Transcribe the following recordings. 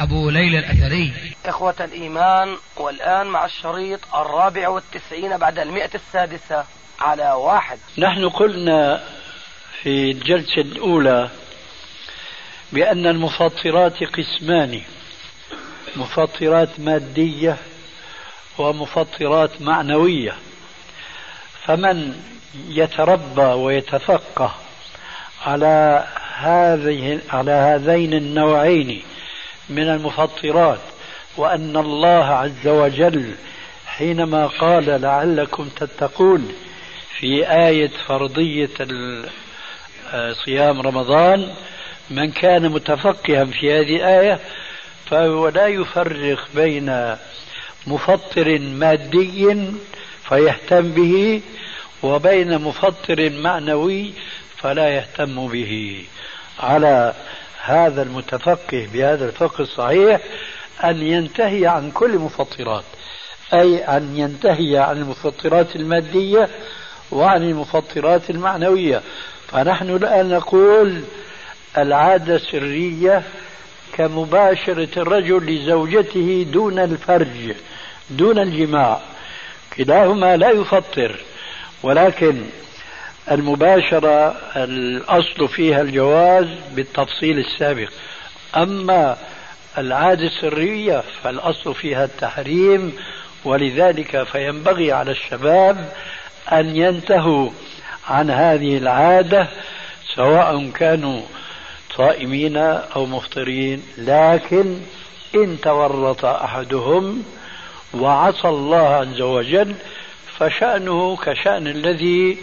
أبو ليلى الأثري. إخوة الإيمان والآن مع الشريط الرابع والتسعين بعد المئة السادسة على واحد. نحن قلنا في الجلسة الأولى بأن المفطرات قسمان مفطرات مادية ومفطرات معنوية. فمن يتربى ويتفقه على هذه على هذين النوعين من المفطرات وأن الله عز وجل حينما قال لعلكم تتقون في آية فرضية صيام رمضان من كان متفقها في هذه الآية فهو لا يفرق بين مفطر مادي فيهتم به وبين مفطر معنوي فلا يهتم به. على هذا المتفقه بهذا الفقه الصحيح أن ينتهي عن كل مفطرات أي أن ينتهي عن المفطرات المادية وعن المفطرات المعنوية. فنحن الآن نقول العادة السرية كمباشرة الرجل لزوجته دون الفرج دون الجماع. كلاهما لا يفطر ولكن المباشرة الأصل فيها الجواز بالتفصيل السابق. أما العادة السرية فالأصل فيها التحريم ولذلك فينبغي على الشباب أن ينتهوا عن هذه العادة سواء كانوا صائمين أو مفطرين. لكن إن تورط أحدهم وعصى الله عز وجل فشأنه كشأن الذي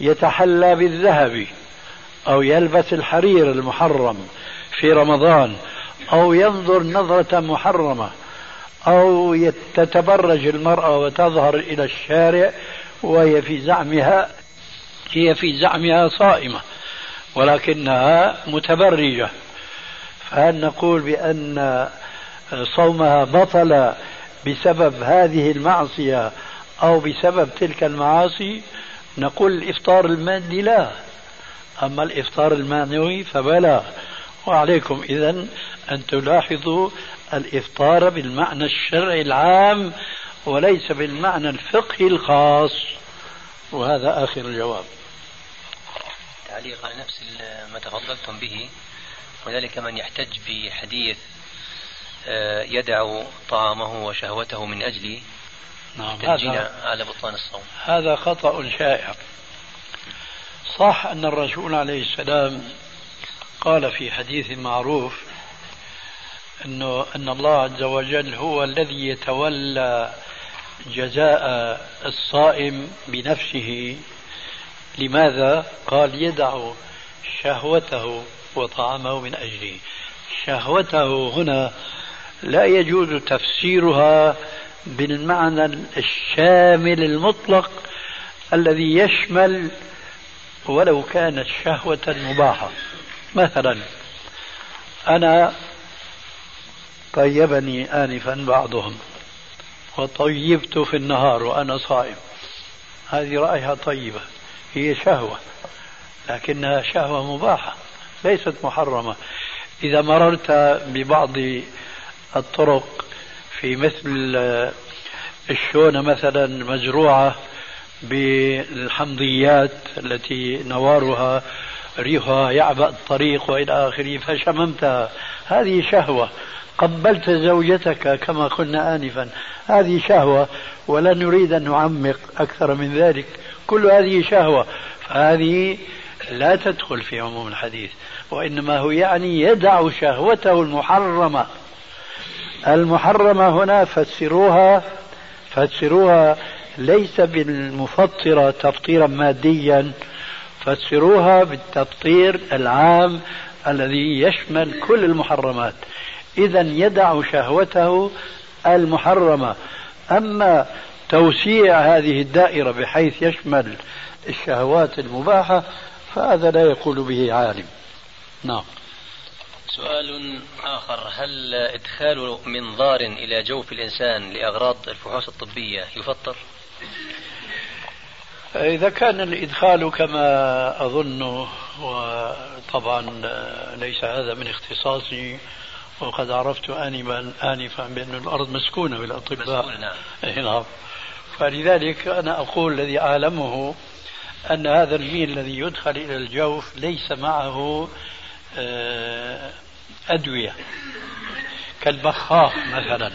يتحلى بالذهب أو يلبس الحرير المحرم في رمضان أو ينظر نظرة محرمة أو تتبرج المرأة وتظهر إلى الشارع وهي في زعمها هي في زعمها صائمة ولكنها متبرجة. فهل نقول بأن صومها بطل بسبب هذه المعصية أو بسبب تلك المعاصي؟ نقول الإفطار المادي لا أما الإفطار المعنوي فبلى وعليكم إذا أن تلاحظوا الإفطار بالمعنى الشرعي العام وليس بالمعنى الفقهي الخاص. وهذا آخر الجواب. تعليق على نفس ما تفضلتم به. وذلك من يحتج بحديث آه، يدع طعامه وشهوته من أجل نعم. هذا على بطلان الصوم. هذا خطأ شائع. صح أن الرسول عليه السلام قال في حديث معروف أنه أن الله عز وجل هو الذي يتولى جزاء الصائم بنفسه. لماذا؟ قال يدع شهوته وطعامه من أجله. شهوته هنا لا يجوز تفسيرها بالمعنى الشامل المطلق الذي يشمل ولو كانت شهوة مباحة. مثلا أنا طيبني آنفا بعضهم وطيبت في النهار وأنا صائم. هذه رأيها طيبة هي شهوة لكنها شهوة مباحة ليست محرمة. إذا مررت ببعض الطرق في مثل الشونة مثلا مزروعة بالحمضيات التي نوارها ريحها يعبأ الطريق وإلى آخره فشممتها هذه شهوة. قبلت زوجتك كما قلنا آنفا. هذه شهوة. ولا نريد أن نعمق أكثر من ذلك. كل هذه شهوة. فهذه لا تدخل في عموم الحديث. وإنما هو يعني يدع شهوته المحرمة. المحرمة هنا فسروها فسروها ليس بالمفطرة تفطيرا ماديا فسروها بالتفطير العام الذي يشمل كل المحرمات. إذا يدع شهوته المحرمة. أما توسيع هذه الدائرة بحيث يشمل الشهوات المباحة فهذا لا يقول به عالم. نعم. سؤال آخر هل إدخال منظار إلى جوف الإنسان لأغراض الفحوص الطبية يفطر؟ إذا كان الإدخال كما أظن وطبعا ليس هذا من اختصاصي وقد عرفت آنفا آنفا بأن الأرض مسكونة بالأطباء مسكونة نعم. نعم فلذلك أنا أقول الذي أعلمه أن هذا الميل الذي يدخل إلى الجوف ليس معه أدوية. كالبخاخ مثلا.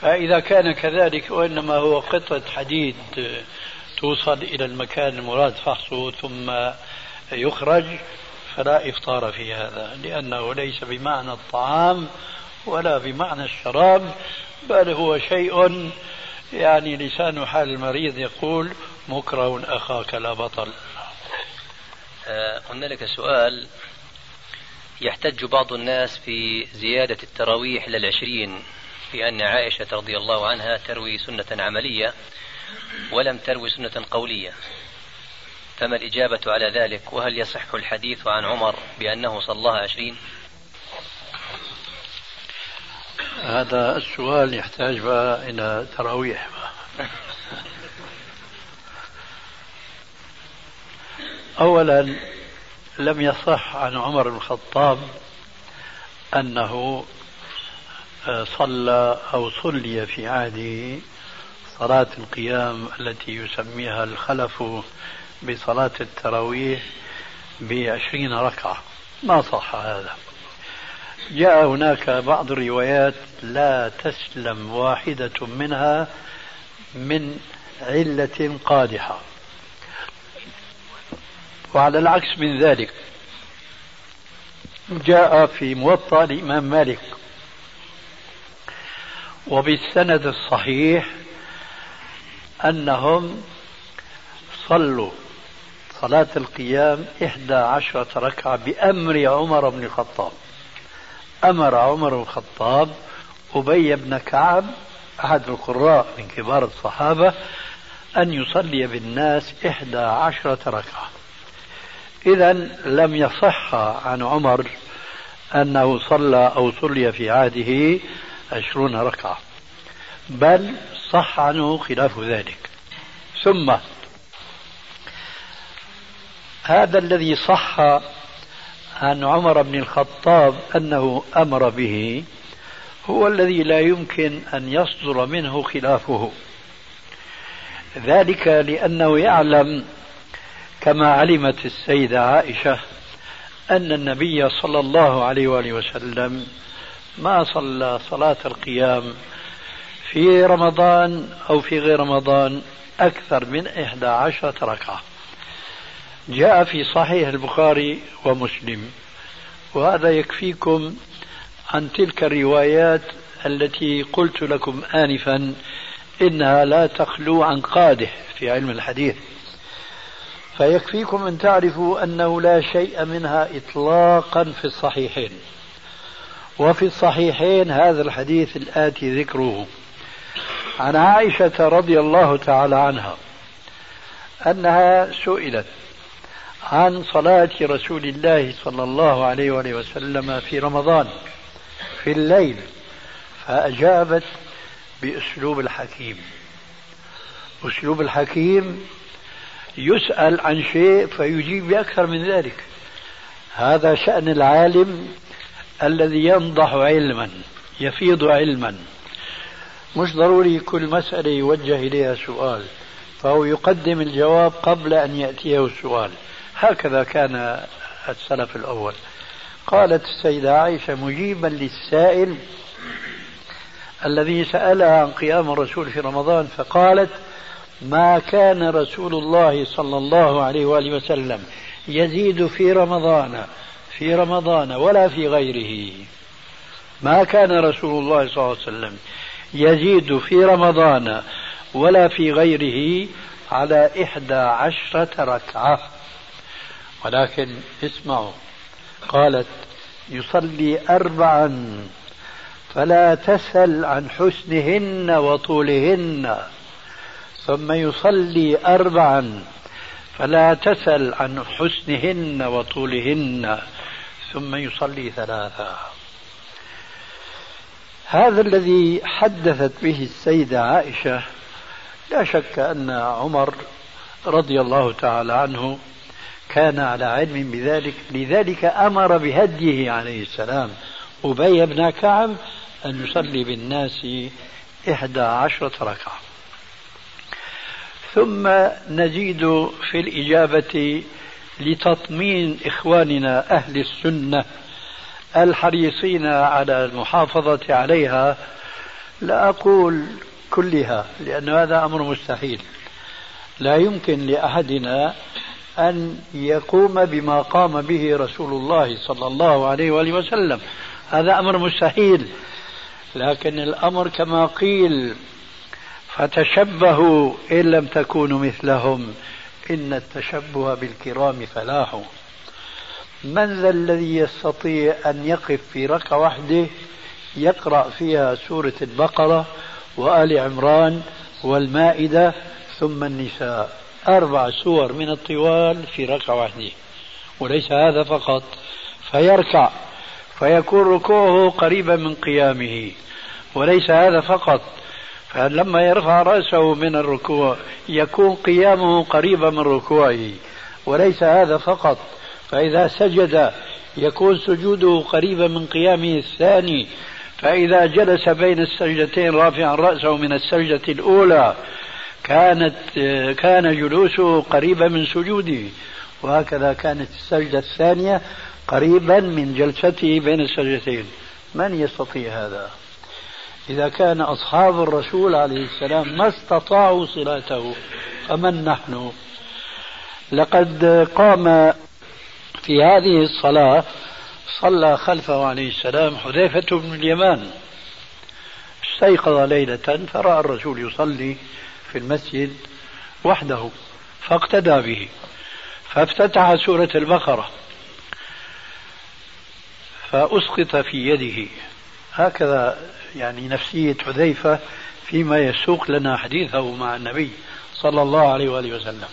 فإذا كان كذلك وإنما هو قطعة حديد توصل إلى المكان المراد فحصه ثم يخرج فلا إفطار في هذا لأنه ليس بمعنى الطعام ولا بمعنى الشراب بل هو شيء يعني لسان حال المريض يقول مكره أخاك لا بطل. آه، قلنا لك سؤال يحتج بعض الناس في زيادة التراويح إلى العشرين في أن عائشة رضي الله عنها تروي سنة عملية ولم تروي سنة قولية. فما الإجابة على ذلك؟ وهل يصح الحديث عن عمر بأنه صلاها عشرين؟ هذا السؤال يحتاج بقى إلى تراويح. أولا لم يصح عن عمر بن الخطاب أنه آه، صلى أو صلي في عهده صلاة القيام التي يسميها الخلف بصلاة التراويح بعشرين ركعة. ما صح هذا. جاء هناك بعض الروايات لا تسلم واحدة منها من علة قادحة. وعلى العكس من ذلك. جاء في موطأ الإمام مالك. وبالسند الصحيح أنهم صلوا صلاة القيام إحدى عشرة ركعة بأمر عمر بن الخطاب. أمر عمر بن الخطاب أبي بن كعب أحد القراء من كبار الصحابة أن يصلي بالناس إحدى عشرة ركعة. إذا لم يصح عن عمر أنه صلى أو صلي في عهده عشرون ركعة بل صح عنه خلاف ذلك. ثم هذا الذي صح عن عمر بن الخطاب أنه أمر به هو الذي لا يمكن أن يصدر منه خلافه. ذلك لأنه يعلم كما علمت السيدة عائشة أن النبي صلى الله عليه وآله وسلم ما صلى صلاة القيام في رمضان أو في غير رمضان أكثر من إحدى عشرة ركعة. جاء في صحيح البخاري ومسلم. وهذا يكفيكم عن تلك الروايات التي قلت لكم آنفا إنها لا تخلو عن قادح في علم الحديث. فيكفيكم أن تعرفوا أنه لا شيء منها إطلاقا في الصحيحين. وفي الصحيحين هذا الحديث الآتي ذكره. عن عائشة رضي الله تعالى عنها أنها سئلت عن صلاة رسول الله صلى الله عليه وآله وسلم في رمضان في الليل فأجابت بأسلوب الحكيم. أسلوب الحكيم يسأل عن شيء فيجيب بأكثر من ذلك. هذا شأن العالم الذي ينضح علما يفيض علما. مش ضروري كل مسألة يوجه إليها سؤال فهو يقدم الجواب قبل أن يأتيه السؤال هكذا كان السلف الأول. قالت السيدة عائشة مجيبا للسائل الذي سألها عن قيام الرسول في رمضان فقالت ما كان رسول الله صلى الله عليه وآله وسلم يزيد في رمضان في رمضان ولا في غيره. ما كان رسول الله صلى الله عليه وسلم يزيد في رمضان ولا في غيره على إحدى عشرة ركعة. ولكن اسمعوا قالت يصلي أربعا فلا تسل عن حسنهن وطولهن. ثم يصلي أربعا. فلا تسل عن حسنهن وطولهن. ثم يصلي ثلاثا. هذا الذي حدثت به السيدة عائشة لا شك أن عمر رضي الله تعالى عنه كان على علم بذلك لذلك أمر بهديه عليه السلام. أبي بن كعب أن يصلي بالناس إحدى عشرة ركعة. ثم نزيد في الإجابة لتطمين إخواننا أهل السنة الحريصين على المحافظة عليها. لا أقول كلها لأن هذا أمر مستحيل. لا يمكن لأحدنا أن يقوم بما قام به رسول الله صلى الله عليه وآله وسلم. هذا أمر مستحيل لكن الأمر كما قيل فتشبهوا إن لم تكونوا مثلهم. إن التشبه بالكرام فلاح. من ذا الذي يستطيع أن يقف في ركعة واحدة يقرأ فيها سورة البقرة وآل عمران والمائدة ثم النساء. أربع سور من الطوال في ركعة واحدة وليس هذا فقط. فيركع. فيكون ركوعه قريبا من قيامه. وليس هذا فقط. فلما يرفع رأسه من الركوع يكون قيامه قريبا من ركوعه وليس هذا فقط فإذا سجد يكون سجوده قريبا من قيامه الثاني فإذا جلس بين السجدتين رافعا رأسه من السجدة الأولى كانت كان جلوسه قريبا من سجوده وهكذا كانت السجدة الثانية قريبا من جلسته بين السجدتين. من يستطيع هذا؟ إذا كان أصحاب الرسول عليه السلام ما استطاعوا صلاته فمن نحن؟ لقد قام في هذه الصلاة صلى خلفه عليه السلام حذيفة بن اليمان. استيقظ ليلة فرأى الرسول يصلي في المسجد وحده فاقتدى به فافتتح سورة البقرة فأسقط في يده. هكذا يعني نفسية حذيفة فيما يسوق لنا حديثه مع النبي صلى الله عليه وآله وسلم.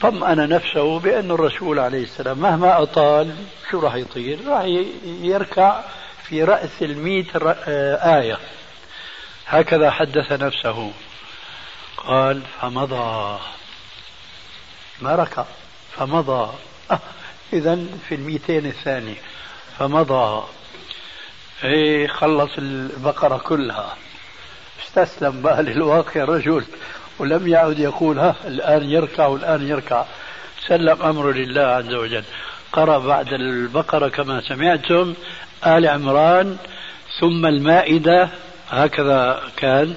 فطمأن نفسه بأن الرسول عليه السلام مهما أطال شو راح يطير؟ راح يركع في رأس المئة آية. هكذا حدث نفسه. قال فمضى. ما ركع. فمضى. آه إذا في المئتين الثاني. فمضى. إيه خلص البقرة كلها. استسلم بقى للواقع الرجل ولم يعد يقول ها الآن يركع والآن يركع. سلم أمره لله عز وجل. قرأ بعد البقرة كما سمعتم آل عمران ثم المائدة هكذا كان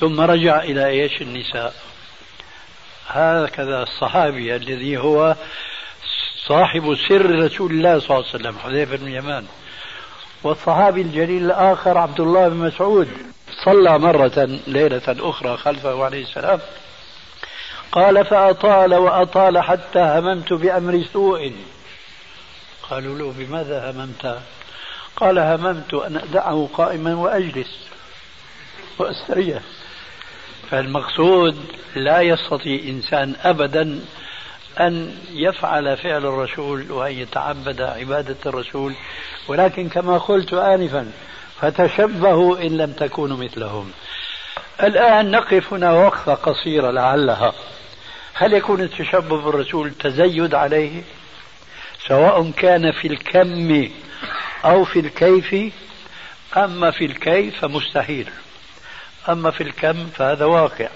ثم رجع إلى إيش؟ النساء. هكذا الصحابي الذي هو صاحب سر رسول الله صلى الله عليه وسلم حذيفة بن يمان والصحابي الجليل الآخر عبد الله بن مسعود صلى مرة ليلة أخرى خلفه عليه السلام قال فأطال وأطال حتى هممت بأمر سوء. قالوا له بماذا هممت؟ قال هممت أن أدعه قائما وأجلس وأستريح. فالمقصود لا يستطيع إنسان أبدا أن يفعل فعل الرسول وأن يتعبد عبادة الرسول. ولكن كما قلت آنفا فتشبهوا إن لم تكونوا مثلهم. الآن نقف هنا وقفة قصيرة لعلها. هل يكون التشبه بالرسول تزيد عليه؟ سواء كان في الكم أو في الكيف أما في الكيف فمستحيل. أما في الكم فهذا واقع.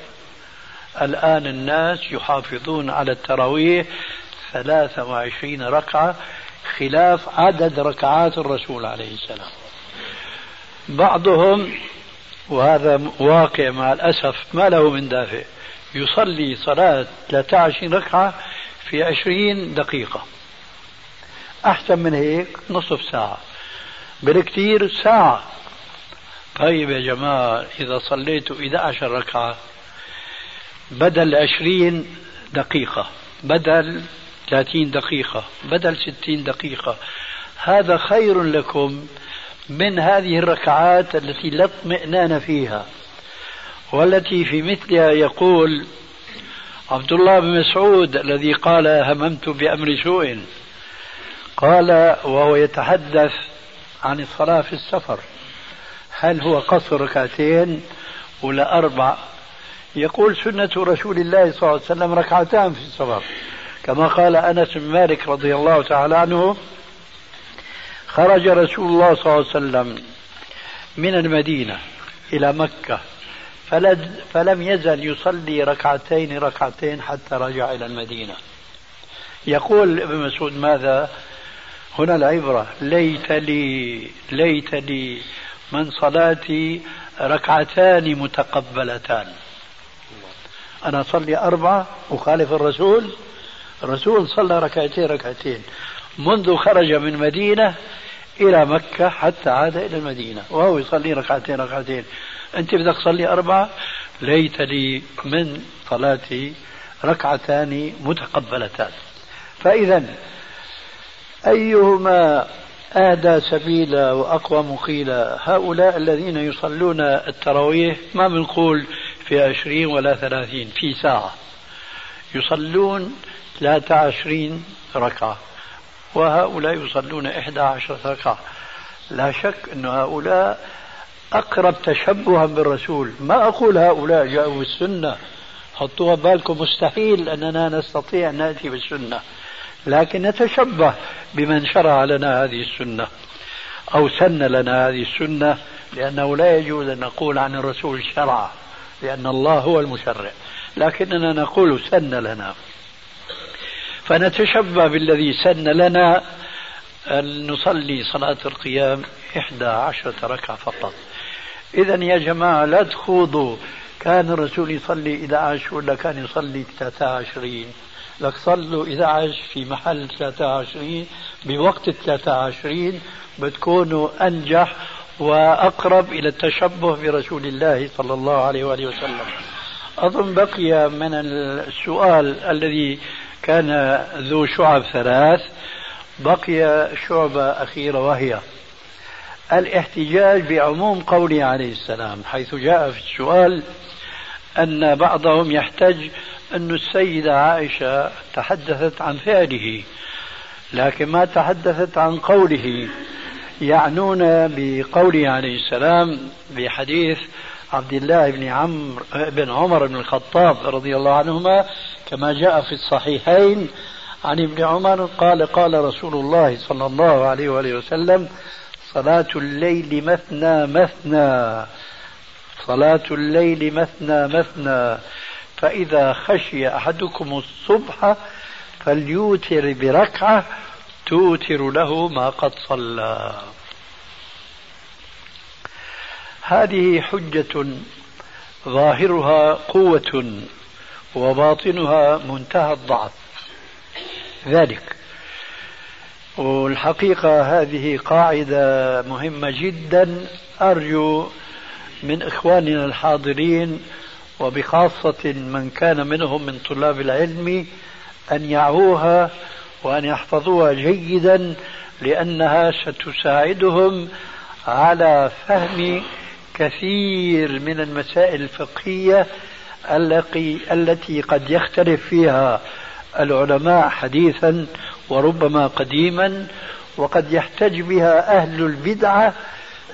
الآن الناس يحافظون على التراويح 23 ركعة خلاف عدد ركعات الرسول عليه السلام. بعضهم وهذا واقع مع الأسف ما له من دافع يصلي صلاة 23 ركعة في 20 دقيقة. أحسن من هيك نصف ساعة. بالكثير ساعة. طيب يا جماعة إذا صليت 11 ركعة بدل 20 دقيقة بدل 30 دقيقة بدل 60 دقيقة. هذا خير لكم من هذه الركعات التي لا اطمئنان فيها والتي في مثلها يقول عبد الله بن مسعود الذي قال هممت بأمر سوء قال وهو يتحدث عن الصلاة في السفر هل هو قصر ركعتين ولا أربع؟ يقول سنة رسول الله صلى الله عليه وسلم ركعتان في السفر كما قال أنس بن مالك رضي الله تعالى عنه خرج رسول الله صلى الله عليه وسلم من المدينة إلى مكة فلم يزل يصلي ركعتين ركعتين حتى رجع إلى المدينة. يقول ابن مسعود ماذا؟ هنا العبرة ليت لي ليت لي من صلاتي ركعتان متقبلتان. أنا أصلي أربعة أخالف الرسول. الرسول صلى ركعتين ركعتين. منذ خرج من مدينة إلى مكة حتى عاد إلى المدينة. وهو يصلي ركعتين ركعتين. أنت بدك تصلي أربعة؟ ليت لي من صلاتي ركعتان متقبلتان. فإذا أيهما أهدى سبيلا وأقوى مقيلا؟ هؤلاء الذين يصلون التراويح ما بنقول في عشرين ولا ثلاثين في ساعة. يصلون ثلاثة عشرين ركعة وهؤلاء يصلون إحدى عشرة ركعة. لا شك أن هؤلاء أقرب تشبها بالرسول. ما أقول هؤلاء جاءوا بالسنة حطوها بالكم مستحيل أننا نستطيع أن نأتي بالسنة. لكن نتشبه بمن شرع لنا هذه السنة أو سن لنا هذه السنة لأنه لا يجوز أن نقول عن الرسول شرع لأن الله هو المشرع. لكننا نقول سن لنا. فنتشبه بالذي سن لنا أن نصلي صلاة القيام إحدى عشرة ركعة فقط. إذا يا جماعة لا تخوضوا. كان الرسول يصلي 11 ولا كان يصلي 23 لك صلوا 11 في محل 23 بوقت 23 بتكونوا أنجح وأقرب إلى التشبه برسول الله صلى الله عليه وآله وسلم. أظن بقي من السؤال الذي كان ذو شعب ثلاث بقي شعبة أخيرة وهي الاحتجاج بعموم قوله عليه السلام حيث جاء في السؤال أن بعضهم يحتج أن السيدة عائشة تحدثت عن فعله لكن ما تحدثت عن قوله. يعنون بقوله عليه السلام بحديث عبد الله بن عمرو بن عمر بن الخطاب رضي الله عنهما كما جاء في الصحيحين عن ابن عمر قال قال رسول الله صلى الله عليه وآله وسلم صلاة الليل مثنى مثنى. صلاة الليل مثنى مثنى. فإذا خشي أحدكم الصبح فليوتر بركعة توتر له ما قد صلى. هذه حجة ظاهرها قوة وباطنها منتهى الضعف. ذلك. والحقيقة هذه قاعدة مهمة جدا. أرجو من إخواننا الحاضرين وبخاصة من كان منهم من طلاب العلم أن يعوها وأن يحفظوها جيدا لأنها ستساعدهم على فهم كثير من المسائل الفقهية التي قد يختلف فيها العلماء حديثا وربما قديما وقد يحتج بها أهل البدعة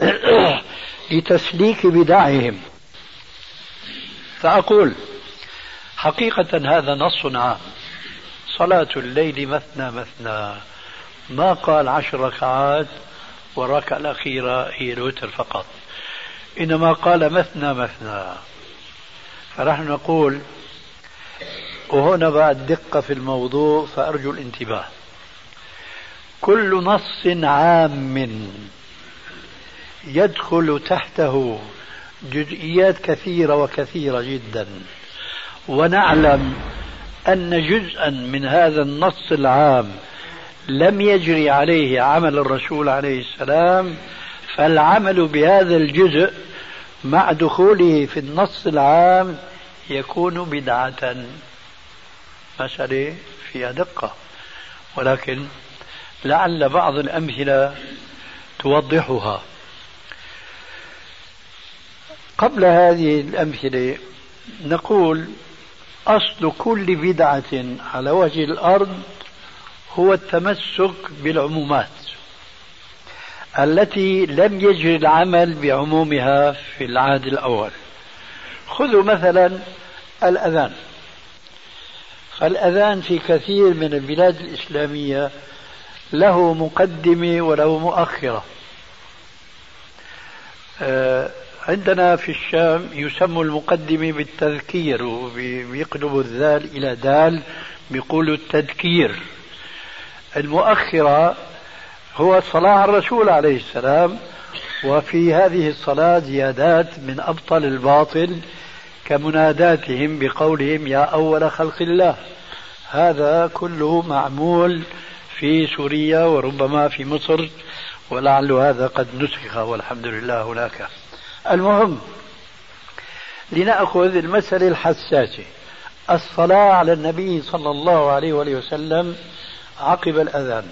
لتسليك بدعهم. فأقول حقيقة هذا نص عام. صلاة الليل مثنى مثنى. ما قال عشر ركعات والركعة الأخيرة هي الوتر فقط. إنما قال مثنى مثنى. فنحن نقول وهنا بعد دقة في الموضوع فأرجو الانتباه. كل نص عام يدخل تحته جزئيات كثيرة وكثيرة جدا. ونعلم أن جزءا من هذا النص العام لم يجري عليه عمل الرسول عليه السلام فالعمل بهذا الجزء مع دخوله في النص العام يكون بدعة. مسألة فيها دقة ولكن لعل بعض الأمثلة توضحها. قبل هذه الأمثلة نقول أصل كل بدعة على وجه الأرض هو التمسك بالعمومات التي لم يجري العمل بعمومها في العهد الأول. خذوا مثلا الأذان. فالأذان في كثير من البلاد الإسلامية له مقدمة وله مؤخرة. آه، عندنا في الشام يسمى المقدمة بالتذكير وبيقلبوا الذال إلى دال بيقولوا التذكير. المؤخرة هو على الرسول عليه السلام وفي هذه الصلاة زيادات من أبطل الباطل كمناداتهم بقولهم يا أول خلق الله. هذا كله معمول في سوريا وربما في مصر ولعل هذا قد نسخ والحمد لله هناك. المهم لنأخذ المسألة الحساسة الصلاة على النبي صلى الله عليه وآله وسلم عقب الأذان.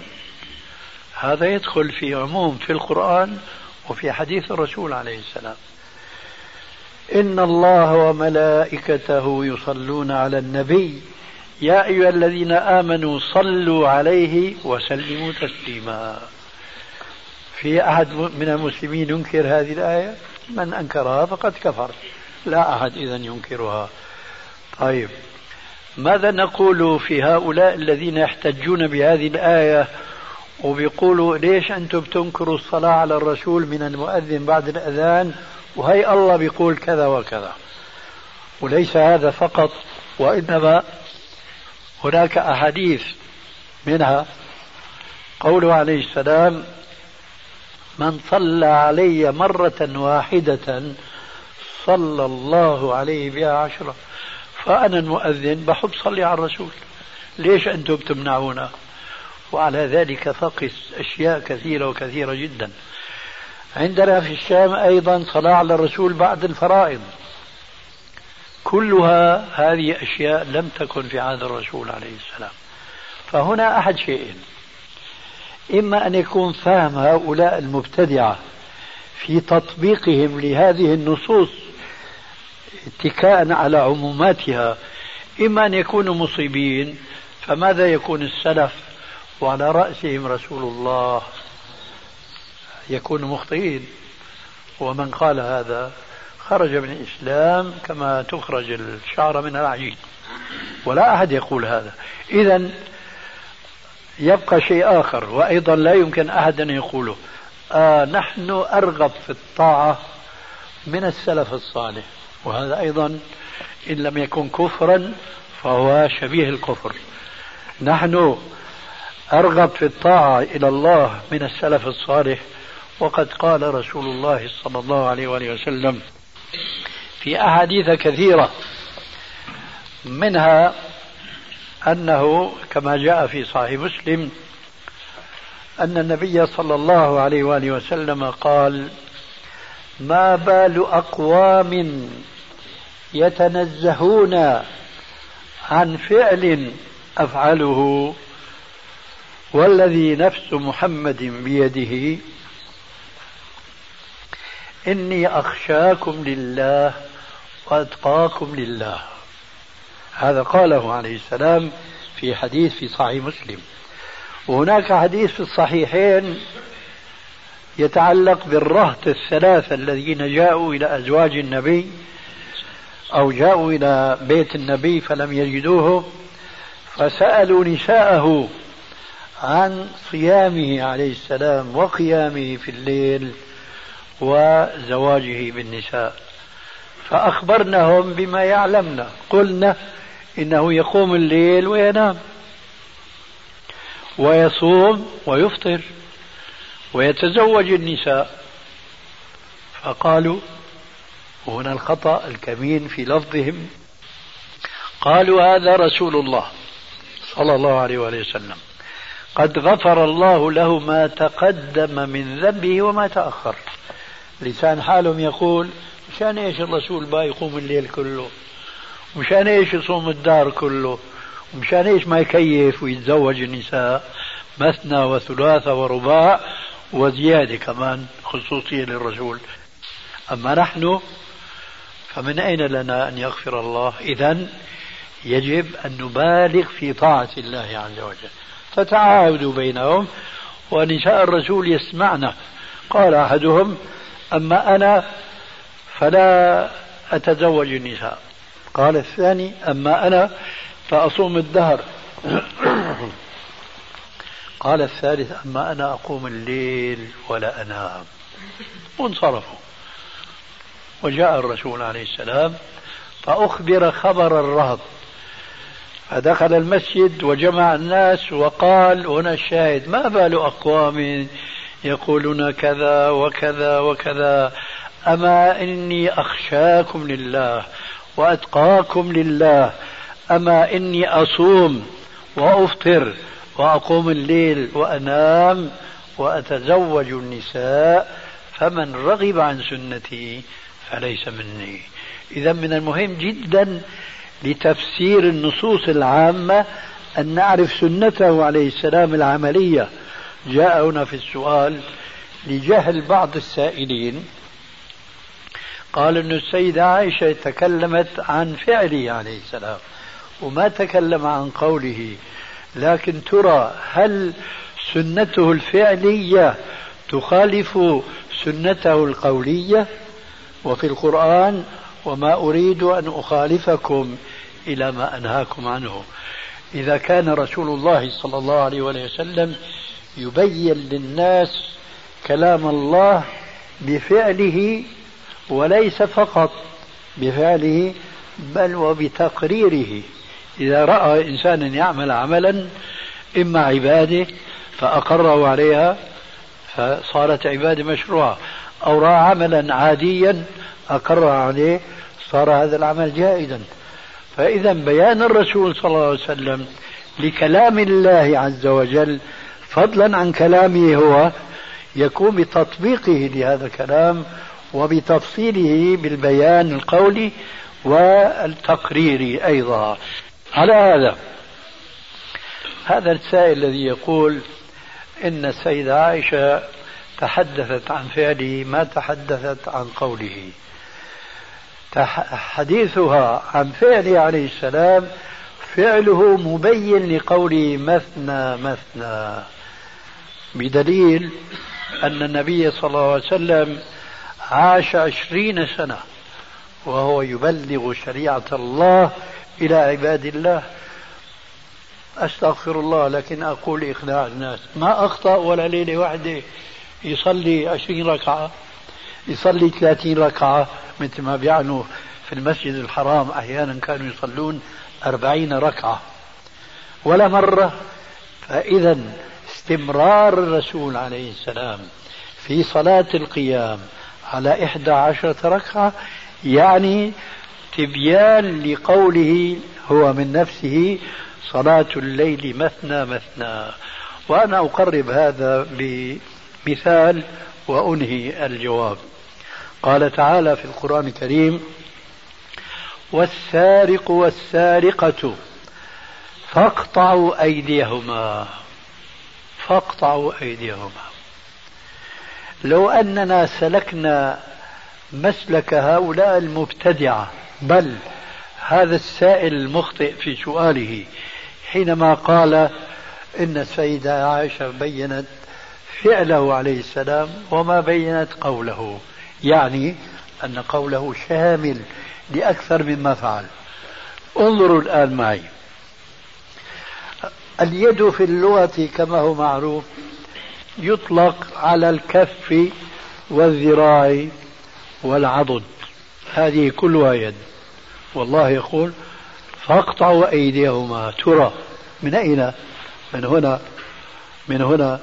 هذا يدخل في عموم في القرآن وفي حديث الرسول عليه السلام. إن الله وملائكته يصلون على النبي. يا أيها الذين آمنوا صلوا عليه وسلموا تسليما. في أحد من المسلمين ينكر هذه الآية؟ من أنكرها فقد كفر. لا أحد إذا ينكرها. طيب. ماذا نقول في هؤلاء الذين يحتجون بهذه الآية وبيقولوا ليش أنتم بتنكروا الصلاة على الرسول من المؤذن بعد الأذان وهي الله بيقول كذا وكذا. وليس هذا فقط وإنما هناك أحاديث منها. قوله عليه السلام من صلى علي مرة واحدة صلى الله عليه بها عشرة فأنا المؤذن بحب صلي على الرسول. ليش أنتم تمنعونا وعلى ذلك فقس أشياء كثيرة وكثيرة جدا. عندنا في الشام أيضا صلاة على الرسول بعد الفرائض. كلها هذه أشياء لم تكن في عهد الرسول عليه السلام. فهنا أحد شيئين. إما أن يكون فهم هؤلاء المبتدعة في تطبيقهم لهذه النصوص اتكاء على عموماتها إما أن يكونوا مصيبين فماذا يكون السلف وعلى رأسهم رسول الله؟ يكون مخطئين. ومن قال هذا؟ خرج من الإسلام كما تخرج الشعر من العجين. ولا أحد يقول هذا. إذا يبقى شيء آخر وأيضا لا يمكن أحد أن يقوله. آه نحن أرغب في الطاعة من السلف الصالح وهذا أيضا إن لم يكن كفرا فهو شبيه الكفر. نحن أرغب في الطاعة إلى الله من السلف الصالح وقد قال رسول الله صلى الله عليه وآله وسلم في أحاديث كثيرة منها أنه كما جاء في صحيح مسلم أن النبي صلى الله عليه وآله وسلم قال ما بال أقوام يتنزهون عن فعل أفعله والذي نفس محمد بيده. إني أخشاكم لله وأتقاكم لله. هذا قاله عليه السلام في حديث في صحيح مسلم. وهناك حديث في الصحيحين يتعلق بالرهط الثلاثة الذين جاءوا إلى أزواج النبي أو جاءوا إلى بيت النبي فلم يجدوه فسألوا نساءه عن صيامه عليه السلام وقيامه في الليل وزواجه بالنساء. فأخبرناهم بما يعلمنا. قلنا إنه يقوم الليل وينام. ويصوم ويفطر ويتزوج النساء. فقالوا وهنا الخطأ الكمين في لفظهم. قالوا هذا رسول الله صلى الله عليه وآله وسلم. قد غفر الله له ما تقدم من ذنبه وما تأخر. لسان حالهم يقول مشان إيش الرسول با يقوم الليل كله؟ مشان إيش يصوم الدار كله؟ ومشان إيش ما يكيف ويتزوج النساء؟ مثنى وثلاثة ورباع وزيادة كمان خصوصية للرسول. أما نحن فمن أين لنا أن يغفر الله؟ إذا يجب أن نبالغ في طاعة الله عز وجل. فتعاهدوا بينهم ونساء الرسول يسمعنا قال أحدهم أما أنا فلا أتزوج النساء. قال الثاني أما أنا فأصوم الدهر. قال الثالث أما أنا أقوم الليل ولا أنام. وانصرفوا. وجاء الرسول عليه السلام فأخبر خبر الرهط. فدخل المسجد وجمع الناس وقال هنا الشاهد ما بال أقوام يقولون كذا وكذا وكذا. أما إني أخشاكم لله وأتقاكم لله. أما إني أصوم وأفطر وأقوم الليل وأنام وأتزوج النساء فمن رغب عن سنتي فليس مني. إذا من المهم جدا لتفسير النصوص العامة أن نعرف سنته عليه السلام العملية. جاء هنا في السؤال لجهل بعض السائلين قال أن السيدة عائشة تكلمت عن فعله عليه السلام وما تكلم عن قوله لكن ترى هل سنته الفعلية تخالف سنته القولية؟ وفي القرآن وما أريد أن أخالفكم إلى ما أنهاكم عنه. إذا كان رسول الله صلى الله عليه وسلم يبين للناس كلام الله بفعله وليس فقط بفعله بل وبتقريره. إذا رأى إنسانا يعمل عملا إما عبادة فأقره عليها فصارت عبادة مشروعة. أو رأى عملا عاديا أقر عليه صار هذا العمل جائزا فإذا بيان الرسول صلى الله عليه وسلم لكلام الله عز وجل فضلا عن كلامه هو يكون بتطبيقه لهذا الكلام وبتفصيله بالبيان القولي والتقريري أيضا. على هذا هذا السائل الذي يقول إن السيدة عائشة تحدثت عن فعله ما تحدثت عن قوله. حديثها عن فعله عليه السلام فعله مبين لقوله مثنى مثنى بدليل أن النبي صلى الله عليه وسلم عاش عشرين سنة وهو يبلغ شريعة الله إلى عباد الله. أستغفر الله لكن أقول إقناع الناس. ما أخطأ ولا ليلة واحدة يصلي عشرين ركعة يصلي ثلاثين ركعة مثل ما بيعنوا في المسجد الحرام. أحيانا كانوا يصلون أربعين ركعة. ولا مرة فإذا استمرار الرسول عليه السلام في صلاة القيام على إحدى عشرة ركعة يعني تبيان لقوله هو من نفسه صلاة الليل مثنى مثنى. وأنا أقرب هذا بمثال وأنهي الجواب. قال تعالى في القرآن الكريم والسارق والسارقة فاقطعوا أيديهما فاقطعوا أيديهما. لو أننا سلكنا مسلك هؤلاء المبتدعة بل هذا السائل المخطئ في سؤاله حينما قال إن السيدة عائشة بينت فعله عليه السلام وما بينت قوله. يعني أن قوله شامل لأكثر مما فعل. انظروا الآن معي. اليد في اللغة كما هو معروف يطلق على الكف والذراع والعضد. هذه كلها يد. والله يقول فاقطعوا أيديهما ترى. من أين؟ من هنا من هنا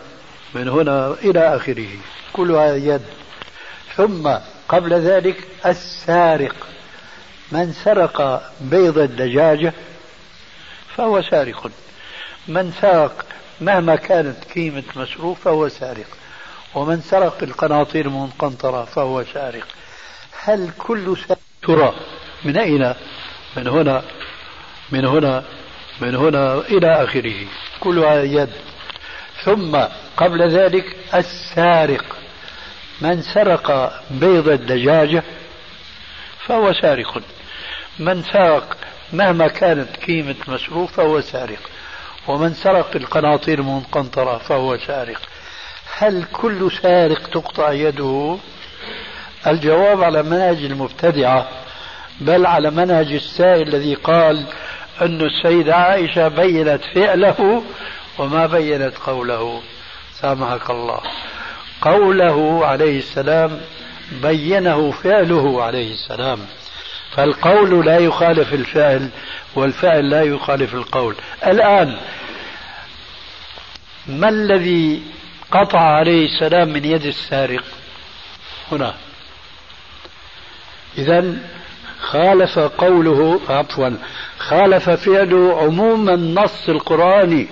من هنا إلى آخره. كلها يد. ثم قبل ذلك السارق. من سرق بيض الدجاجة فهو سارق. من سرق مهما كانت قيمة مسروق فهو سارق. ومن سرق القناطير المنقنطرة فهو سارق. هل كل سارق ترى من أين؟ من هنا من هنا من هنا إلى آخره. كلها يد. ثم قبل ذلك السارق. من سرق بيض الدجاجة فهو سارق. من سرق مهما كانت قيمة المسروق فهو سارق. ومن سرق القناطير المنقنطرة فهو سارق. هل كل سارق تقطع يده؟ الجواب على منهج المبتدعة بل على منهج السائل الذي قال أن السيدة عائشة بينت فعله وما بينت قوله. سامحك الله. قوله عليه السلام بينه فعله عليه السلام. فالقول لا يخالف الفعل والفعل لا يخالف القول. الآن ما الذي قطع عليه السلام من يد السارق؟ هنا. إذا خالف قوله عفوا خالف فعله عموم النص القرآني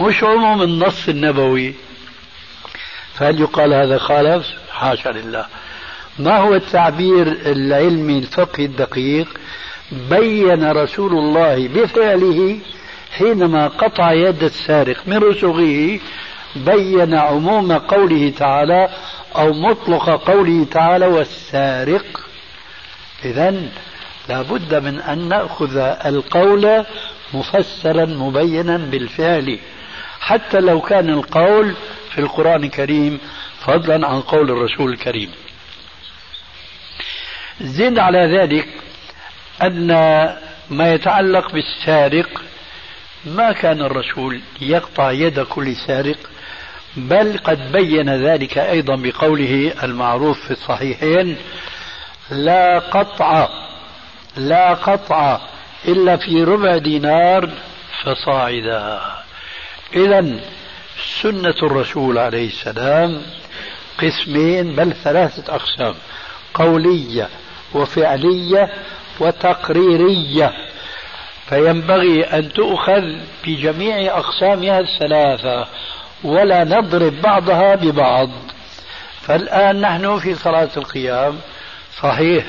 مش عموم النص النبوي. فهل يقال هذا خالف؟ حاشا لله. ما هو التعبير العلمي الفقهي الدقيق؟ بين رسول الله بفعله حينما قطع يد السارق من رسغه بين عموم قوله تعالى أو مطلق قوله تعالى والسارق. اذا لابد من أن نأخذ القول مفسرا مبينا بالفعل. حتى لو كان القول في القرآن الكريم فضلا عن قول الرسول الكريم. زد على ذلك أن ما يتعلق بالسارق ما كان الرسول يقطع يد كل سارق بل قد بين ذلك أيضا بقوله المعروف في الصحيحين لا قطع لا قطع إلا في ربع دينار فصاعدا. إذا سنة الرسول عليه السلام قسمين بل ثلاثة أقسام قولية وفعلية وتقريرية. فينبغي أن تؤخذ بجميع أقسامها الثلاثة ولا نضرب بعضها ببعض. فالآن نحن في صلاة القيام. صحيح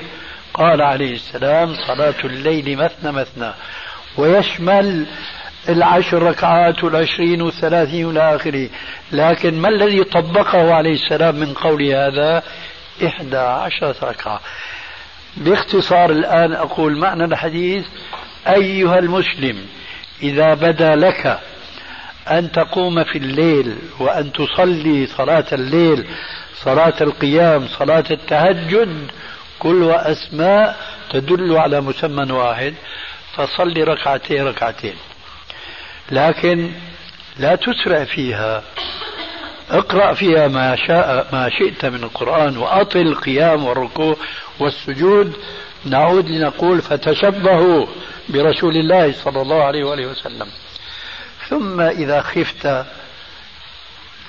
قال عليه السلام صلاة الليل مثنى مثنى. ويشمل العشر ركعات والعشرين والثلاثين إلى آخره لكن ما الذي طبقه عليه السلام من قول هذا؟ إحدى عشرة ركعة. باختصار الآن أقول معنى الحديث أيها المسلم إذا بدا لك أن تقوم في الليل وأن تصلي صلاة الليل صلاة القيام صلاة التهجد كلها أسماء تدل على مسمى واحد فصلي ركعتين ركعتين. لكن لا تسرع فيها. اقرأ فيها ما شاء ما شئت من القرآن وأطل القيام والركوع والسجود. نعود لنقول فتشبهوا برسول الله صلى الله عليه وآله وسلم. ثم إذا خفت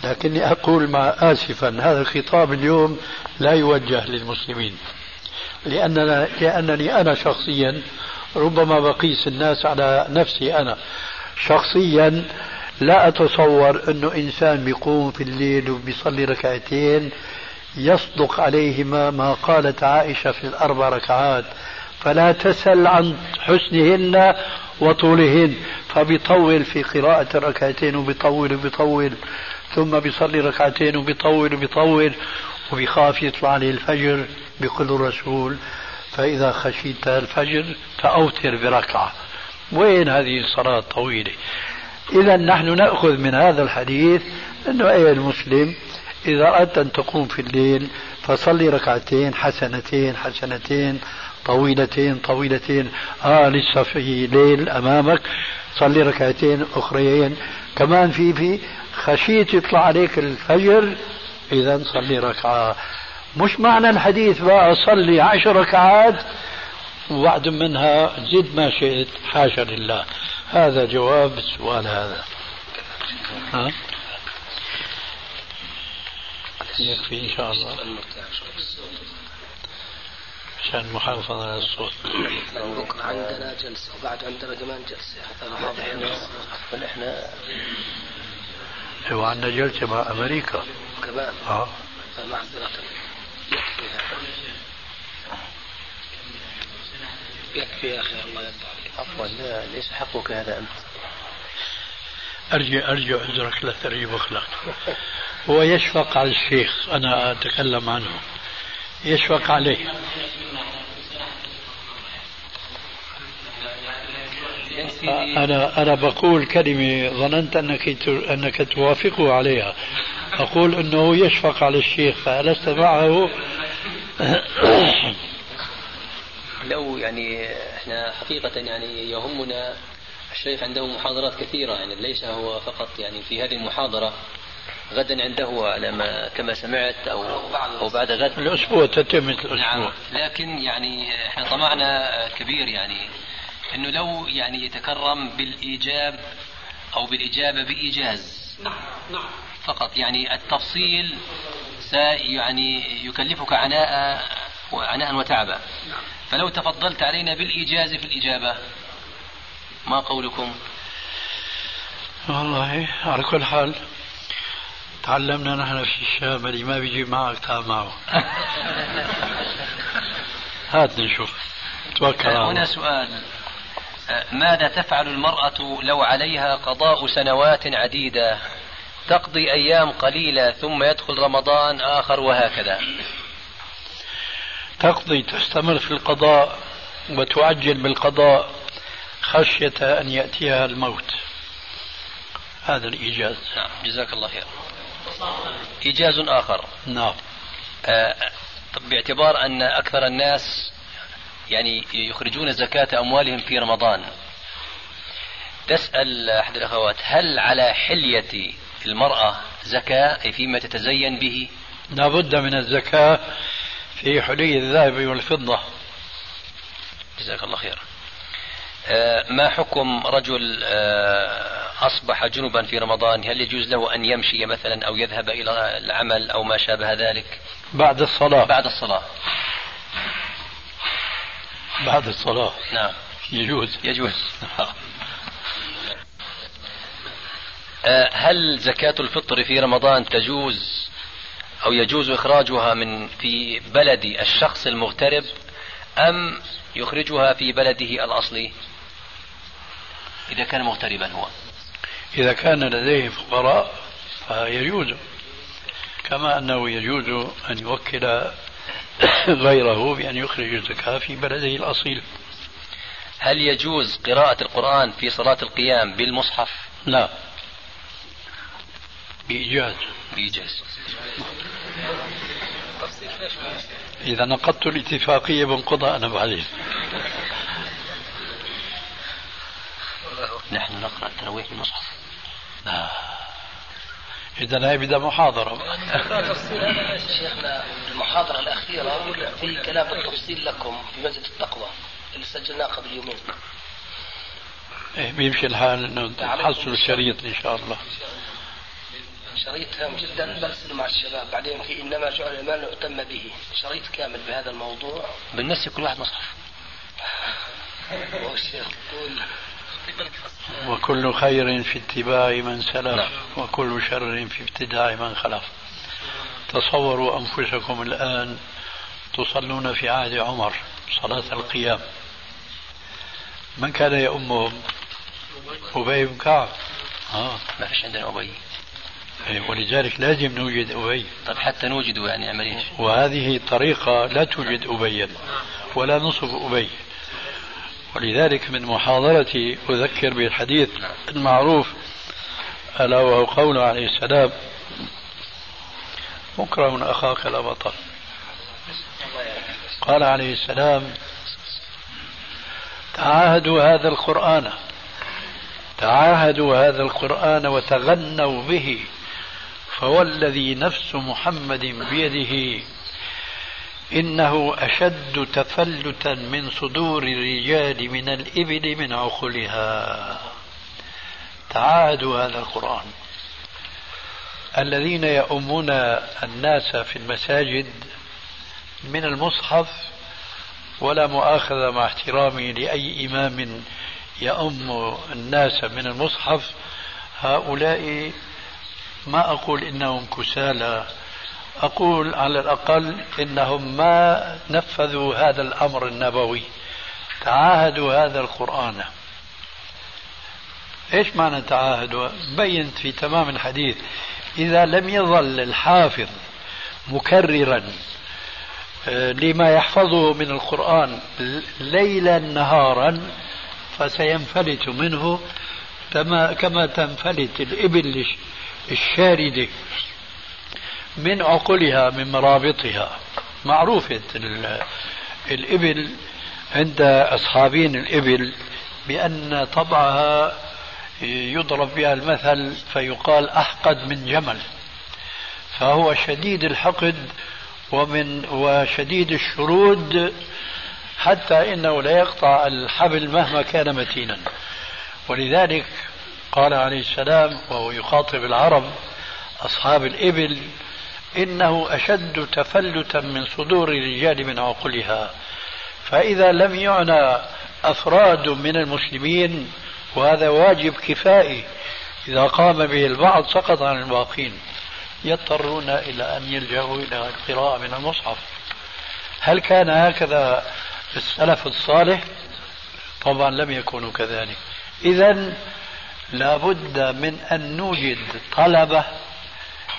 لكني أقول مع آسفا هذا الخطاب اليوم لا يوجه للمسلمين. لأننا لأنني أنا شخصيا ربما بقيس الناس على نفسي أنا. شخصيا لا أتصور أنه إنسان بيقوم في الليل وبيصلي ركعتين يصدق عليهما ما قالت عائشة في الأربع ركعات. فلا تسل عن حسنهن وطولهن. فبيطول في قراءة الركعتين وبيطول وبيطول ثم بيصلي ركعتين وبيطول وبيطول وبيخاف يطلع عليه الفجر بيقول الرسول فإذا خشيت الفجر فأوتر بركعة. وين هذه الصلاة الطويلة؟ إذا نحن نأخذ من هذا الحديث أنه أي المسلم إذا أردت أن تقوم في الليل فصلي ركعتين حسنتين حسنتين طويلتين طويلتين. آه لسه في ليل أمامك. صلي ركعتين أخريين. كمان في في خشيت يطلع عليك الفجر إذا صلي ركعة. مش معنى الحديث بقى صلي عشر ركعات وبعد منها زد ما شئت حاشا لله. هذا جواب السؤال هذا. ها؟ يكفي إن شاء الله. عشان المحافظة على الصوت. بكرة عندنا جلسة وبعد عندنا كمان جلسة. حتى إحنا. وعندنا جلسة مع أمريكا. كمان. آه. فمعذرة يكفي يكفي يا أخي الله يرضى عليك عفوا لا ليس حقك هذا أنت. أرجو أرجو عذرك لا تريب أخلاق. هو يشفق على الشيخ أنا أتكلم عنه. يشفق عليه. أنا أنا بقول كلمة ظننت أنك أنك توافقه عليها. أقول أنه يشفق على الشيخ فألست معه. لو يعني إحنا حقيقة يعني يهمنا الشيخ عنده محاضرات كثيرة يعني ليس هو فقط يعني في هذه المحاضرة غدا عنده على ما كما سمعت أو أو بعد غد. الأسبوع. تتم الأسبوع. نعم لكن يعني إحنا طمعنا كبير يعني إنه لو يعني يتكرم بالإيجاب أو بالإجابة بإيجاز نعم نعم. فقط. يعني التفصيل يعني يكلفك عناء وعناء وتعبا. نعم. فلو تفضلت علينا بالإيجاز في الإجابة ما قولكم؟ والله على كل حال تعلمنا نحن في الشام اللي ما بيجي معك تعال معه. هات نشوف. توكل هنا سؤال. ماذا تفعل المرأة لو عليها قضاء سنوات عديدة؟ تقضي أيام قليلة ثم يدخل رمضان آخر وهكذا. تقضي تستمر في القضاء وتعجل بالقضاء خشية أن يأتيها الموت. هذا الإيجاز. نعم. جزاك الله خير. إيجاز آخر. نعم. آه باعتبار أن أكثر الناس يعني يخرجون زكاة أموالهم في رمضان. تسأل أحد الأخوات هل على حلية المرأة زكاة؟ أي فيما تتزين به؟ لا بد من الزكاة في حلي الذهب والفضة. جزاك الله خير آه، ما حكم رجل آه، أصبح جنبا في رمضان؟ هل يجوز له أن يمشي مثلا أو يذهب إلى العمل أو ما شابه ذلك؟ بعد الصلاة. بعد الصلاة. بعد الصلاة. نعم. يجوز. يجوز. آه، هل زكاة الفطر في رمضان تجوز؟ أو يجوز إخراجها من في بلد الشخص المغترب أم يخرجها في بلده الأصلي؟ إذا كان مغتربا هو. إذا كان لديه فقراء فيجوز كما أنه يجوز أن يوكل غيره بأن يخرج الزكاة في بلده الأصيل. هل يجوز قراءة القرآن في صلاة القيام بالمصحف؟ لا. بإيجاز. بإيجاز. إذا نقضت الاتفاقية بنقضها أنا بعدين نحن نقرأ التراويح بالمصحف لا إذا هي بدها محاضرة. شيخنا المحاضرة الأخيرة في كلام بالتفصيل لكم في مسجد التقوى اللي سجلناه قبل يومين. إيه بيمشي الحال إنه تحصلوا الشريط إن شاء الله. شريط هام جدا برسله مع الشباب. بعدين في إنما جعل المال يؤتم به. شريط كامل بهذا الموضوع. بالنسبة كل واحد مصحف. وكل خير في اتباع من سلف نعم. وكل شر في ابتداع من خلف. تصوروا أنفسكم الآن تصلون في عهد عمر صلاة القيام. من كان يؤمهم أبي بن كعب آه. ما فيش عندنا أبي. إيه، ولذلك لازم نوجد أبي. طيب حتى نوجده يعني نعمل إيش؟ وهذه طريقة لا توجد أبيا ولا نصف أبي. ولذلك من محاضرتي أذكر بالحديث المعروف ألا وهو قوله عليه السلام مكره أخاك لا بطل. قال عليه السلام تعاهدوا هذا القرآن تعاهدوا هذا القرآن وتغنوا به فوالذي نفس محمد بيده. إنه أشد تفلتا من صدور الرجال من الإبل من عقلها. تعاهدوا هذا القرآن. الذين يؤمون الناس في المساجد من المصحف ولا مؤاخذة مع احترامي لأي إمام يؤم الناس من المصحف هؤلاء ما أقول إنهم كسالى أقول على الأقل إنهم ما نفذوا هذا الأمر النبوي تعاهدوا هذا القرآن. إيش معنى تعاهدوا بينت في تمام الحديث إذا لم يظل الحافظ مكررا آه، لما يحفظه من القرآن ليلا نهارا فسينفلت منه كما كما تنفلت الإبل الشاردة من عقلها من مرابطها. معروفة الإبل عند أصحابين الإبل بأن طبعها يضرب بها المثل فيقال أحقد من جمل. فهو شديد الحقد ومن وشديد الشرود حتى إنه لا يقطع الحبل مهما كان متينا. ولذلك قال عليه السلام وهو يخاطب العرب أصحاب الإبل إنه أشد تفلتا من صدور الرجال من عقلها فإذا لم يعنى أفراد من المسلمين وهذا واجب كفائي إذا قام به البعض سقط عن الباقين. يضطرون إلى أن يلجأوا إلى القراءة من المصحف. هل كان هكذا السلف الصالح؟ طبعا لم يكونوا كذلك. إذا لابد من أن نوجد طلبة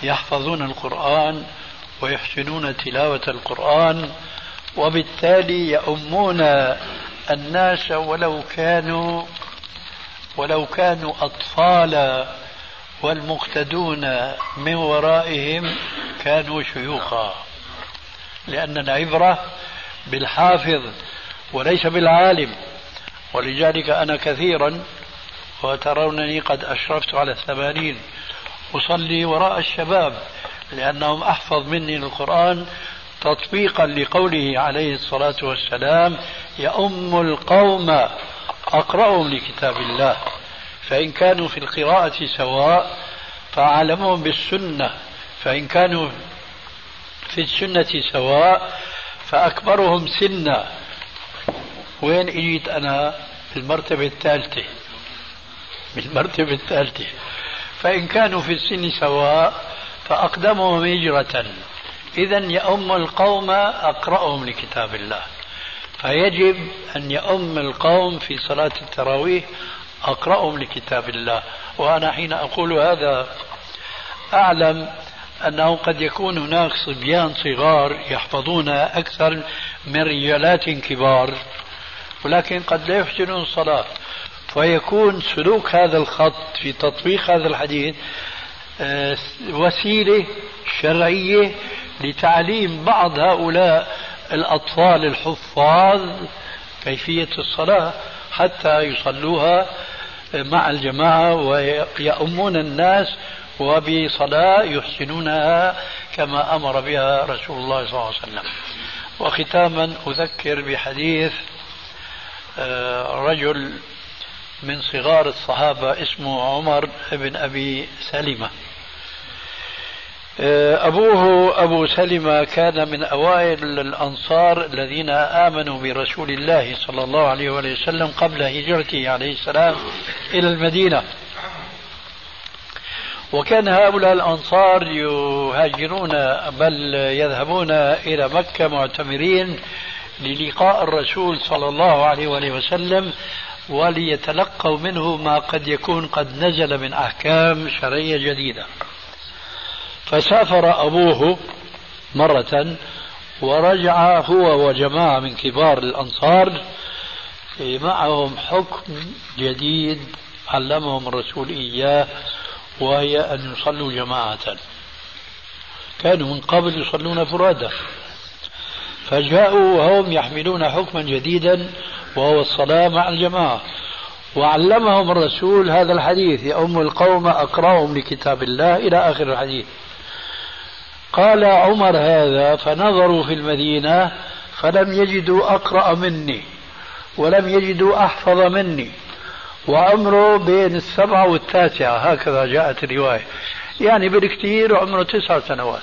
يحفظون القرآن ويحسنون تلاوة القرآن وبالتالي يؤمون الناس ولو كانوا ولو كانوا أطفالا والمقتدون من ورائهم كانوا شيوخا. لأن العبرة بالحافظ وليس بالعالم ولذلك أنا كثيرا وترونني قد أشرفت على الثمانين. أصلي وراء الشباب لأنهم أحفظ مني القرآن تطبيقا لقوله عليه الصلاة والسلام يؤم القوم أقرأهم لكتاب الله. فإن كانوا في القراءة سواء فأعلمهم بالسنة. فإن كانوا في السنة سواء فأكبرهم سنا. وين أجيت أنا؟ بالمرتبة الثالثة. بالمرتبة الثالثة. فإن كانوا في السن سواء فأقدمهم هجرة. إذا يؤم القوم أقرأهم لكتاب الله. فيجب أن يؤم القوم في صلاة التراويح أقرأهم لكتاب الله. وأنا حين أقول هذا أعلم أنه قد يكون هناك صبيان صغار يحفظون أكثر من رجالات كبار ولكن قد لا يحسنون الصلاة. فيكون سلوك هذا الخط في تطبيق هذا الحديث آه، وسيلة شرعية لتعليم بعض هؤلاء الأطفال الحفاظ كيفية الصلاة حتى يصلوها مع الجماعة ويأمون الناس وبصلاة يحسنونها كما أمر بها رسول الله صلى الله عليه وسلم. وختاما أذكر بحديث آه، رجل من صغار الصحابة اسمه عمر بن أبي سلمة. آه، أبوه أبو سلمة كان من أوائل الأنصار الذين آمنوا برسول الله صلى الله عليه وسلم قبل هجرته عليه السلام إلى المدينة. وكان هؤلاء الأنصار يهاجرون بل يذهبون إلى مكة معتمرين للقاء الرسول صلى الله عليه وسلم وليتلقوا منه ما قد يكون قد نزل من أحكام شرعية جديدة. فسافر أبوه مرة ورجع هو وجماعة من كبار الأنصار معهم حكم جديد علمهم الرسول إياه وهي أن يصلوا جماعة. كانوا من قبل يصلون فرادى. فجاءوا وهم يحملون حكما جديدا وهو الصلاة مع الجماعة. وعلمهم الرسول هذا الحديث يؤم القوم أقرأهم لكتاب الله إلى آخر الحديث. قال عمر هذا فنظروا في المدينة فلم يجدوا أقرأ مني ولم يجدوا أحفظ مني. وعمره بين السبعة والتاسعة هكذا جاءت الرواية. يعني بالكثير عمره تسع سنوات.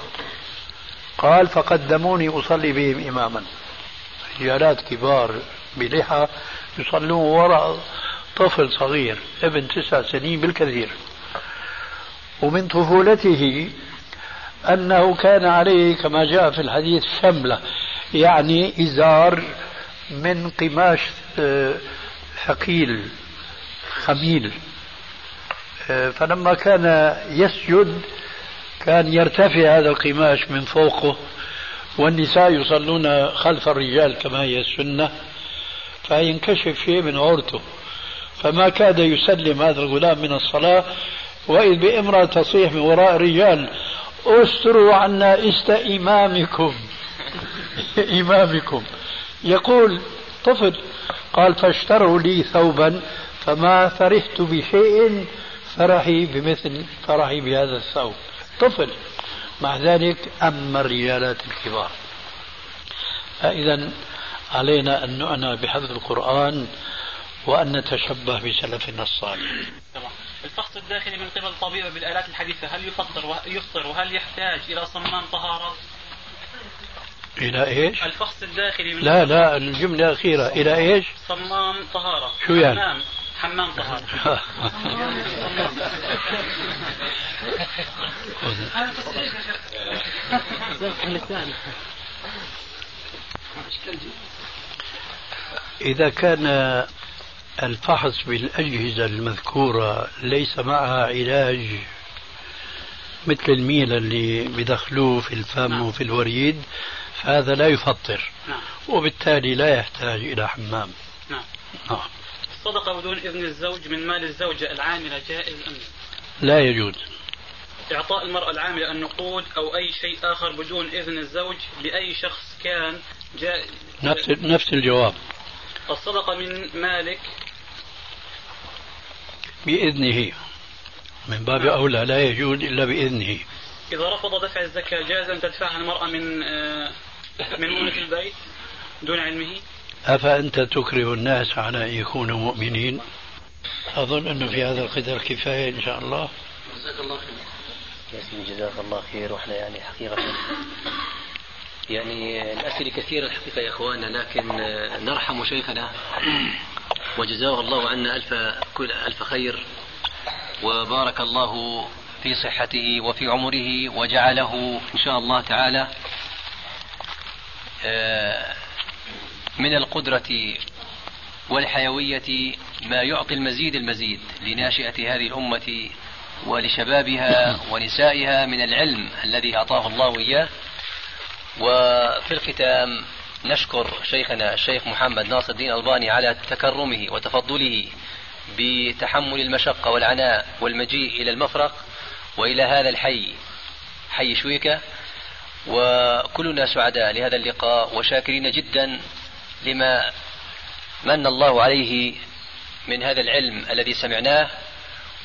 قال فقدموني أصلي بهم إماما. رجالات كبار بلحى يصلون وراء طفل صغير ابن تسع سنين بالكثير. ومن طفولته أنه كان عليه كما جاء في الحديث شملة يعني إزار من قماش آه، ثقيل خميل. آه، فلما كان يسجد كان يرتفع هذا القماش من فوقه والنساء يصلون خلف الرجال كما هي السنة فينكشف شيء من عورته. فما كاد يسلم هذا الغلام من الصلاة وإذ بإمرأة تصيح من وراء رجال أستروا عنا است إمامكم. إمامكم. يقول طفل قال فاشتروا لي ثوبا فما فرحت بشيء فرحي بمثل فرحي بهذا الثوب. طفل مع ذلك أما الرجالات الكبار فإذا علينا أن نعنى بحفظ القرآن وأن نتشبه بسلفنا الصالح الفحص الداخلي من قبل الطبيب بالآلات الحديثة هل يفطر يفطر وهل يحتاج إلى صمام طهارة؟ إلى إيش؟ الفحص الداخلي من لا لا الجملة الأخيرة إلى إيش؟ صمام طهارة شو يعني؟ حمام طهارة إذا كان الفحص بالأجهزة المذكورة ليس معها علاج مثل الميل اللي بدخلوه في الفم نعم. وفي الوريد فهذا لا يفطر نعم. وبالتالي لا يحتاج إلى حمام نعم. نعم. الصدقة بدون إذن الزوج من مال الزوجة العاملة جائز أم لا؟ يجوز. إعطاء المرأة العاملة النقود أو أي شيء آخر بدون إذن الزوج لأي شخص كان جائز. نفس نفس الجواب. الصدقة من مالك بإذنه. من باب أولى لا يجوز إلا بإذنه. إذا رفض دفع الزكاة جاز أن تدفعها المرأة من آه، من مؤنة البيت دون علمه؟ أفأنت تكره الناس على أن يكونوا مؤمنين؟ أظن أنه في هذا القدر كفاية إن شاء الله. جزاك الله خير. يا سيدي جزاك الله خير وإحنا يعني حقيقة يعني الأسئلة كثيرة الحقيقة يا إخواننا لكن نرحم شيخنا. وجزاه الله عنا ألف كل ألف خير وبارك الله في صحته وفي عمره وجعله إن شاء الله تعالى. آه، من القدرة والحيوية ما يعطي المزيد المزيد لناشئة هذه الأمة ولشبابها ونسائها من العلم الذي أعطاه الله إياه. وفي الختام نشكر شيخنا الشيخ محمد ناصر الدين ألباني على تكرمه وتفضله بتحمل المشقة والعناء والمجيء إلى المفرق وإلى هذا الحي حي شويكة. وكلنا سعداء لهذا اللقاء وشاكرين جدا لما من الله عليه من هذا العلم الذي سمعناه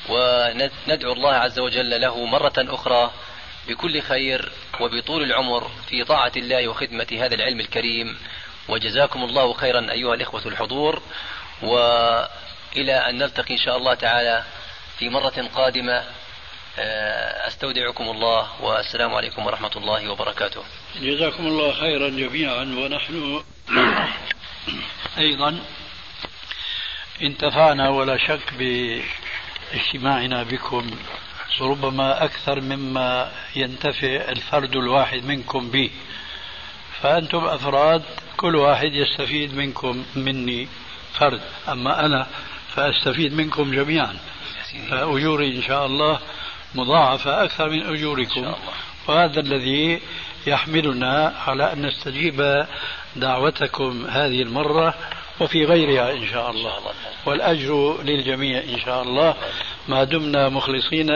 وندعو الله عز وجل له مرة أخرى بكل خير وبطول العمر في طاعة الله وخدمة هذا العلم الكريم. وجزاكم الله خيرا أيها الإخوة الحضور. وإلى أن نلتقي إن شاء الله تعالى في مرة قادمة. آه، أستودعكم الله والسلام عليكم ورحمة الله وبركاته. جزاكم الله خيرا جميعا. ونحن أيضا انتفعنا ولا شك باجتماعنا بكم ربما أكثر مما ينتفع الفرد الواحد منكم به. فأنتم أفراد كل واحد يستفيد منكم مني فرد أما أنا فأستفيد منكم جميعا. فأجوري إن شاء الله مضاعفة أكثر من أجوركم وهذا الذي يحملنا على أن نستجيب دعوتكم هذه المرة وفي غيرها إن شاء الله. والأجر للجميع إن شاء الله. ما دمنا مخلصين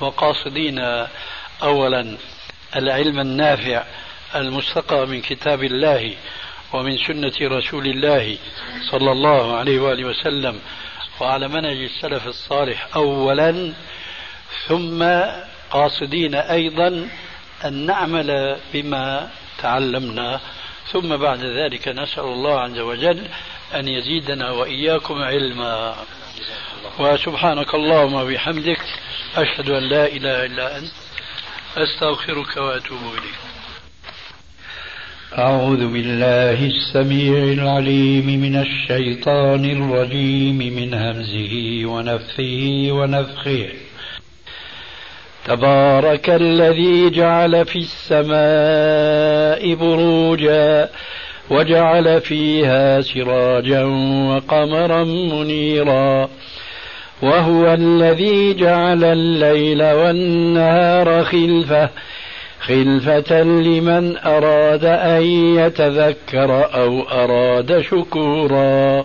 وقاصدين أولا العلم النافع المستقى من كتاب الله ومن سنة رسول الله صلى الله عليه وآله وسلم وعلى منهج السلف الصالح أولا ثم قاصدين أيضا أن نعمل بما تعلمنا. ثم بعد ذلك نسأل الله عز وجل أن يزيدنا وإياكم علما. وسبحانك اللهم وبحمدك أشهد أن لا إله إلا أنت. أستغفرك وأتوب إليك. أعوذ بالله السميع العليم من الشيطان الرجيم من همزه ونفثه ونفخه. تبارك الذي جعل في السماء بروجا وجعل فيها سراجا وقمرا منيرا وهو الذي جعل الليل والنهار خلفة خلفة لمن أراد أن يتذكر أو أراد شكورا.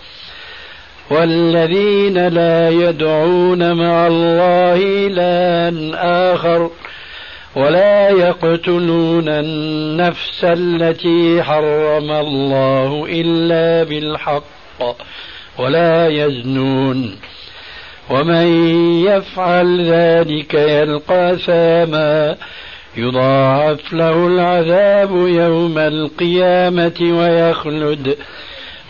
والذين لا يدعون مع الله إلها آخر ولا يقتلون النفس التي حرم الله إلا بالحق ولا يزنون ومن يفعل ذلك يلقى ثاما يضاعف له العذاب يوم القيامة ويخلد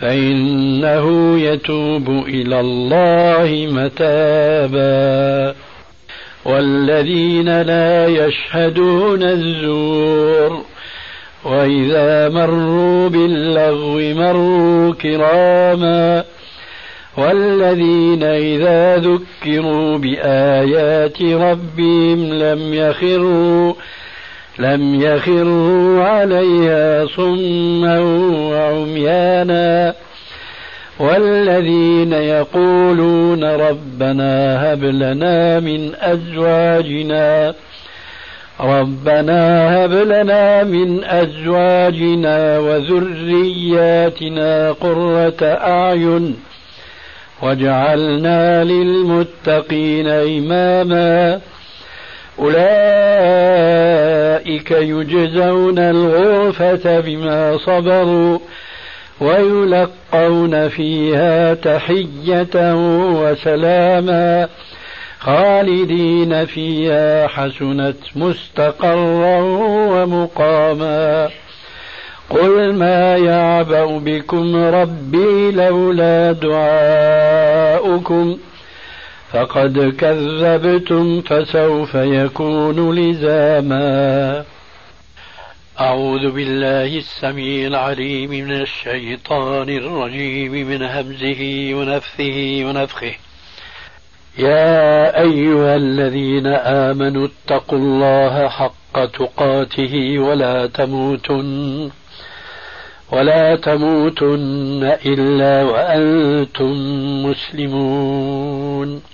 فإنه يتوب إلى الله متابا. والذين لا يشهدون الزور وإذا مروا باللغو مروا كراما. والذين إذا ذكروا بآيات ربهم لم يخروا لم يخروا عليها صما وعميانا والذين يقولون ربنا هب لنا من أزواجنا ربنا هب لنا من أزواجنا وذرياتنا قرة أعين واجعلنا للمتقين إماما. أولئك يجزون الغرفة بما صبروا ويلقون فيها تحية وسلاما خالدين فيها حسنت مستقرا ومقاما قل ما يعبأ بكم ربي لولا دعاؤكم فقد كذبتم فسوف يكون لزاما. أعوذ بالله السميع العليم من الشيطان الرجيم من همزه ونفثه ونفخه. يا أيها الذين آمنوا اتقوا الله حق تقاته ولا تموتن ولا تموتن إلا وأنتم مسلمون.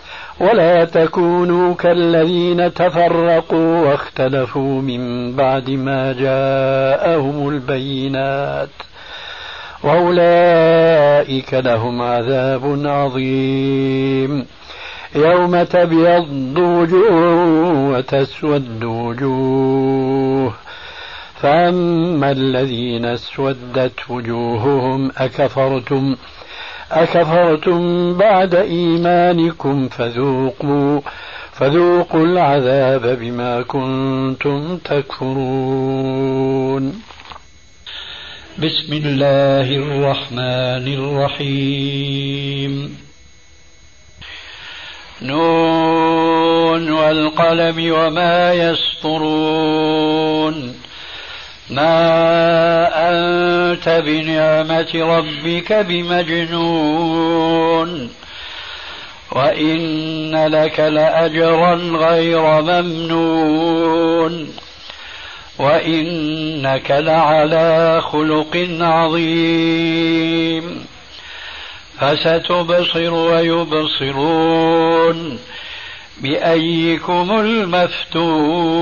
ولا تكونوا كالذين تفرقوا واختلفوا من بعد ما جاءهم البينات وأولئك لهم عذاب عظيم. يوم تبيض وجوه وتسود وجوه. فأما الذين اسودت وجوههم أكفرتم أكفرتم بعد إيمانكم فذوقوا فذوقوا العذاب بما كنتم تكفرون. بسم الله الرحمن الرحيم. نون والقلم وما يسطرون. ما أنت بنعمة ربك بمجنون وإن لك لأجرا غير ممنون وإنك لعلى خلق عظيم فستبصر ويبصرون بأيكم المفتون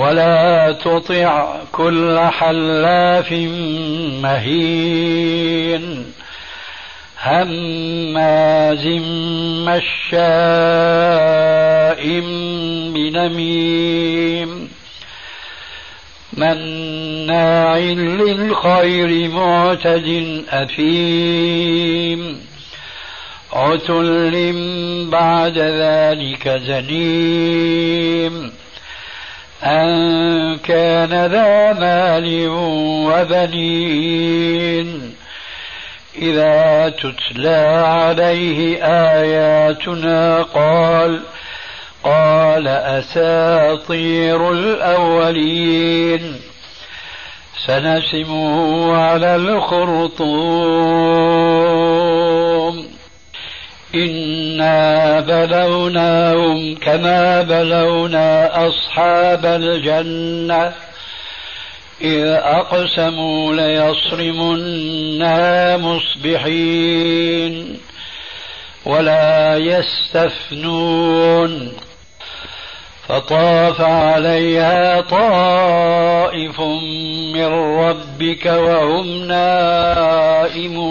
ولا تطع كل حلاف مهين هماز مشاء بنميم مناع للخير معتد أثيم عتل بعد ذلك زنيم أن كان ذا مال وبنين إذا تتلى عليه آياتنا قال قال أساطير الأولين سنسمه على الخرطوم إنا بلوناهم كما بلونا أصحاب الجنة إذ أقسموا ليصرمنا مصبحين ولا يستثنون فطاف عليها طائف من ربك وهم نائمون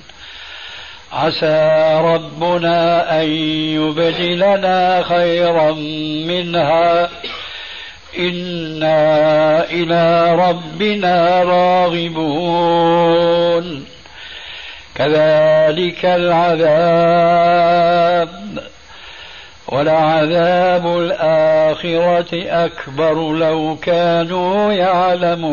عسى ربنا أن يبدلنا خيرا منها. إنا إلى ربنا راغبون. كذلك العذاب. ولعذاب الآخرة أكبر لو كانوا يعلمون.